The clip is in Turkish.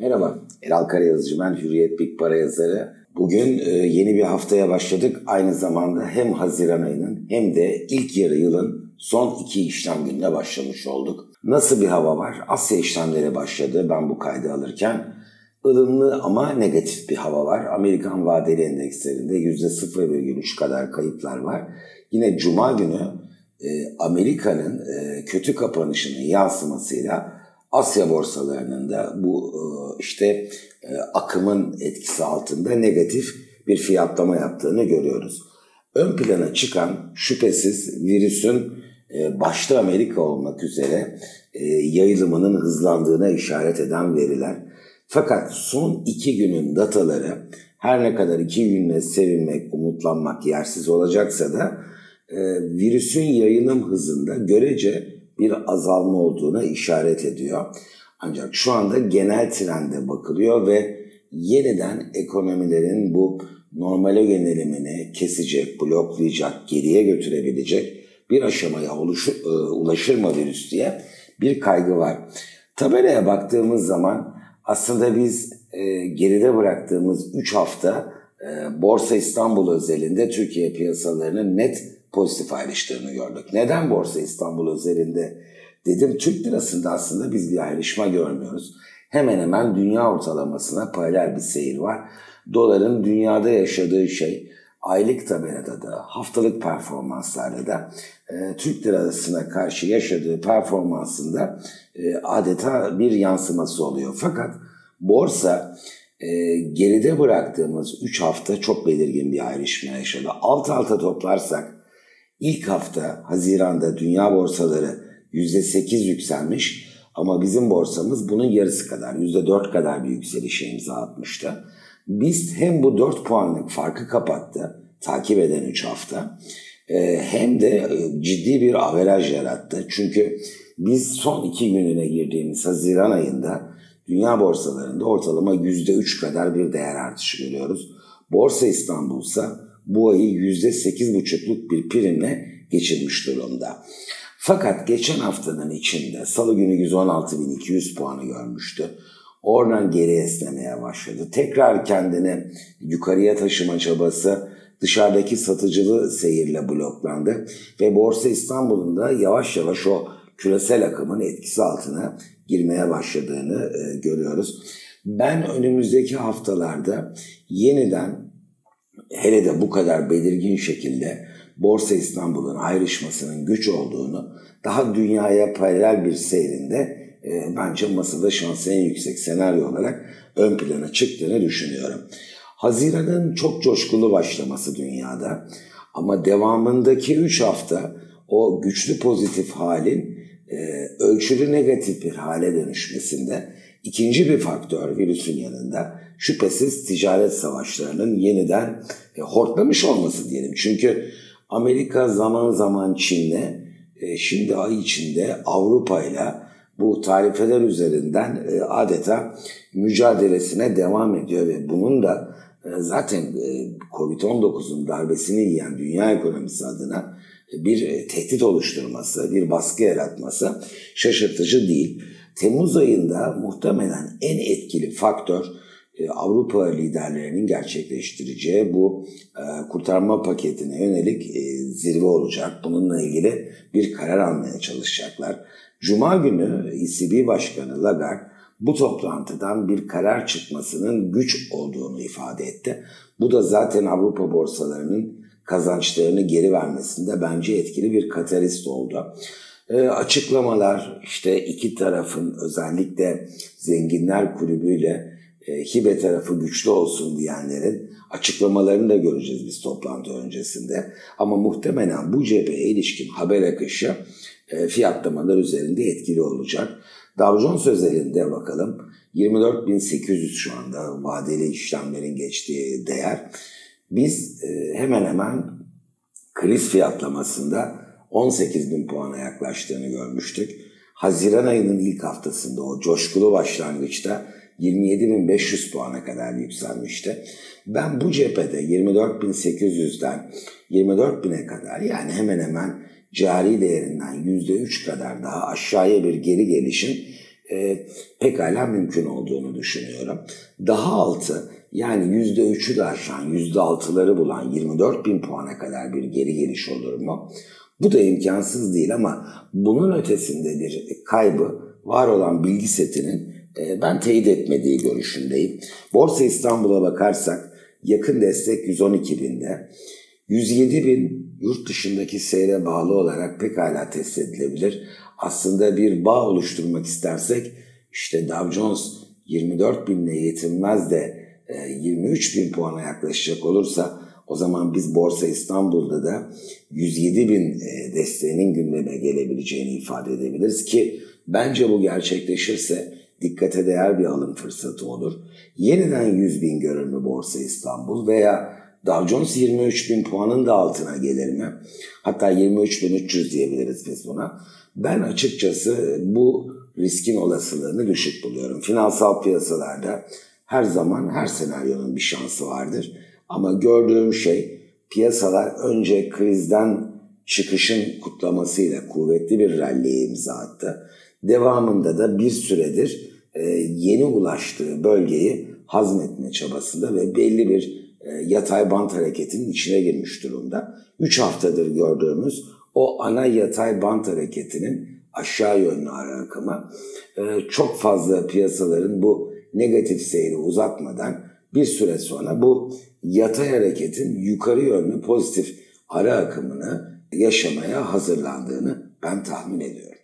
Merhaba, Eral Karayazıcı ben, Hürriyet Big Para yazarı. Bugün e, yeni bir haftaya başladık. Aynı zamanda hem Haziran ayının hem de ilk yarı yılın son iki işlem gününe başlamış olduk. Nasıl bir hava var? Asya işlemleri başladı ben bu kaydı alırken. ılımlı ama negatif bir hava var. Amerikan vadeli endekslerinde %0,3 kadar kayıplar var. Yine Cuma günü e, Amerika'nın e, kötü kapanışının yansımasıyla Asya borsalarının da bu e, işte e, akımın etkisi altında negatif bir fiyatlama yaptığını görüyoruz. Ön plana çıkan şüphesiz virüsün e, başta Amerika olmak üzere yayılımının hızlandığına işaret eden veriler. Fakat son iki günün dataları her ne kadar iki günle sevinmek, umutlanmak yersiz olacaksa da virüsün yayılım hızında görece bir azalma olduğuna işaret ediyor. Ancak şu anda genel trende bakılıyor ve yeniden ekonomilerin bu normale yönelimini kesecek, bloklayacak, geriye götürebilecek bir aşamaya oluşur, e, ulaşır mı virüs diye bir kaygı var. Tabelaya baktığımız zaman aslında biz e, geride bıraktığımız 3 hafta e, Borsa İstanbul özelinde Türkiye piyasalarının net pozitif ayrıştığını gördük. Neden Borsa İstanbul özelinde dedim Türk lirasında aslında biz bir ayrışma görmüyoruz. Hemen hemen dünya ortalamasına paralel bir seyir var. Doların dünyada yaşadığı şey aylık tabelada da haftalık performanslarda da e, Türk lirasına karşı yaşadığı performansında e, adeta bir yansıması oluyor. Fakat borsa e, geride bıraktığımız 3 hafta çok belirgin bir ayrışma yaşadı. Alt alta toplarsak İlk hafta Haziran'da dünya borsaları %8 yükselmiş ama bizim borsamız bunun yarısı kadar %4 kadar bir yükselişe imza atmıştı. Biz hem bu 4 puanlık farkı kapattı takip eden 3 hafta e, hem de e, ciddi bir averaj yarattı. Çünkü biz son 2 gününe girdiğimiz Haziran ayında dünya borsalarında ortalama %3 kadar bir değer artışı görüyoruz. Borsa İstanbul ise bu ayı %8,5'luk bir primle geçirmiş durumda. Fakat geçen haftanın içinde salı günü 116.200 puanı görmüştü. Oradan geri esnemeye başladı. Tekrar kendini yukarıya taşıma çabası dışarıdaki satıcılı seyirle bloklandı ve Borsa İstanbul'un da yavaş yavaş o küresel akımın etkisi altına girmeye başladığını e, görüyoruz. Ben önümüzdeki haftalarda yeniden hele de bu kadar belirgin şekilde Borsa İstanbul'un ayrışmasının güç olduğunu daha dünyaya paralel bir seyrinde e, bence masada şansı en yüksek senaryo olarak ön plana çıktığını düşünüyorum. Haziran'ın çok coşkulu başlaması dünyada ama devamındaki 3 hafta o güçlü pozitif halin e, ölçülü negatif bir hale dönüşmesinde ikinci bir faktör virüsün yanında şüphesiz ticaret savaşlarının yeniden e, hortlamış olması diyelim. Çünkü Amerika zaman zaman Çin'le e, şimdi ay içinde Avrupa ile bu tarifeler üzerinden e, adeta mücadelesine devam ediyor ve bunun da e, zaten e, Covid-19'un darbesini yiyen dünya ekonomisi adına bir e, tehdit oluşturması, bir baskı yaratması şaşırtıcı değil. Temmuz ayında muhtemelen en etkili faktör e, Avrupa liderlerinin gerçekleştireceği bu e, kurtarma paketine yönelik e, zirve olacak. Bununla ilgili bir karar almaya çalışacaklar. Cuma günü ECB Başkanı Lagarde bu toplantıdan bir karar çıkmasının güç olduğunu ifade etti. Bu da zaten Avrupa borsalarının kazançlarını geri vermesinde bence etkili bir katalist oldu. E, açıklamalar işte iki tarafın özellikle zenginler kulübüyle e, hibe tarafı güçlü olsun diyenlerin açıklamalarını da göreceğiz biz toplantı öncesinde. Ama muhtemelen bu cepheye ilişkin haber akışı e, fiyatlamalar üzerinde etkili olacak. Dow Jones özelinde bakalım 24.800 şu anda vadeli işlemlerin geçtiği değer. Biz e, hemen hemen kriz fiyatlamasında 18.000 puana yaklaştığını görmüştük. Haziran ayının ilk haftasında o coşkulu başlangıçta 27.500 puana kadar yükselmişti. Ben bu cephede 24.800'den 24.000'e kadar yani hemen hemen cari değerinden %3 kadar daha aşağıya bir geri gelişin e, pekala mümkün olduğunu düşünüyorum. Daha altı yani yüzde üçü de aşan yüzde altıları bulan 24 bin puana kadar bir geri geliş olur mu? Bu da imkansız değil ama bunun ötesinde bir kaybı var olan bilgi setinin e, ben teyit etmediği görüşündeyim. Borsa İstanbul'a bakarsak yakın destek 112 binde. 107 bin yurt dışındaki seyre bağlı olarak pekala test edilebilir. Aslında bir bağ oluşturmak istersek işte Dow Jones 24 binle yetinmez de 23 e, bin puana yaklaşacak olursa o zaman biz Borsa İstanbul'da da 107 bin e, desteğinin gündeme gelebileceğini ifade edebiliriz ki bence bu gerçekleşirse dikkate değer bir alım fırsatı olur. Yeniden 100 bin görür mü Borsa İstanbul veya Dow Jones 23 bin puanın da altına gelir mi? Hatta 23 bin 300 diyebiliriz biz buna. Ben açıkçası bu riskin olasılığını düşük buluyorum. Finansal piyasalarda her zaman her senaryonun bir şansı vardır. Ama gördüğüm şey piyasalar önce krizden çıkışın kutlamasıyla kuvvetli bir ralliye imza attı. Devamında da bir süredir e, yeni ulaştığı bölgeyi hazmetme çabasında ve belli bir e, yatay bant hareketinin içine girmiş durumda. 3 haftadır gördüğümüz o ana yatay bant hareketinin aşağı yönlü ara akımı e, çok fazla piyasaların bu negatif seyri uzatmadan bir süre sonra bu yatay hareketin yukarı yönlü pozitif ara akımını yaşamaya hazırlandığını ben tahmin ediyorum.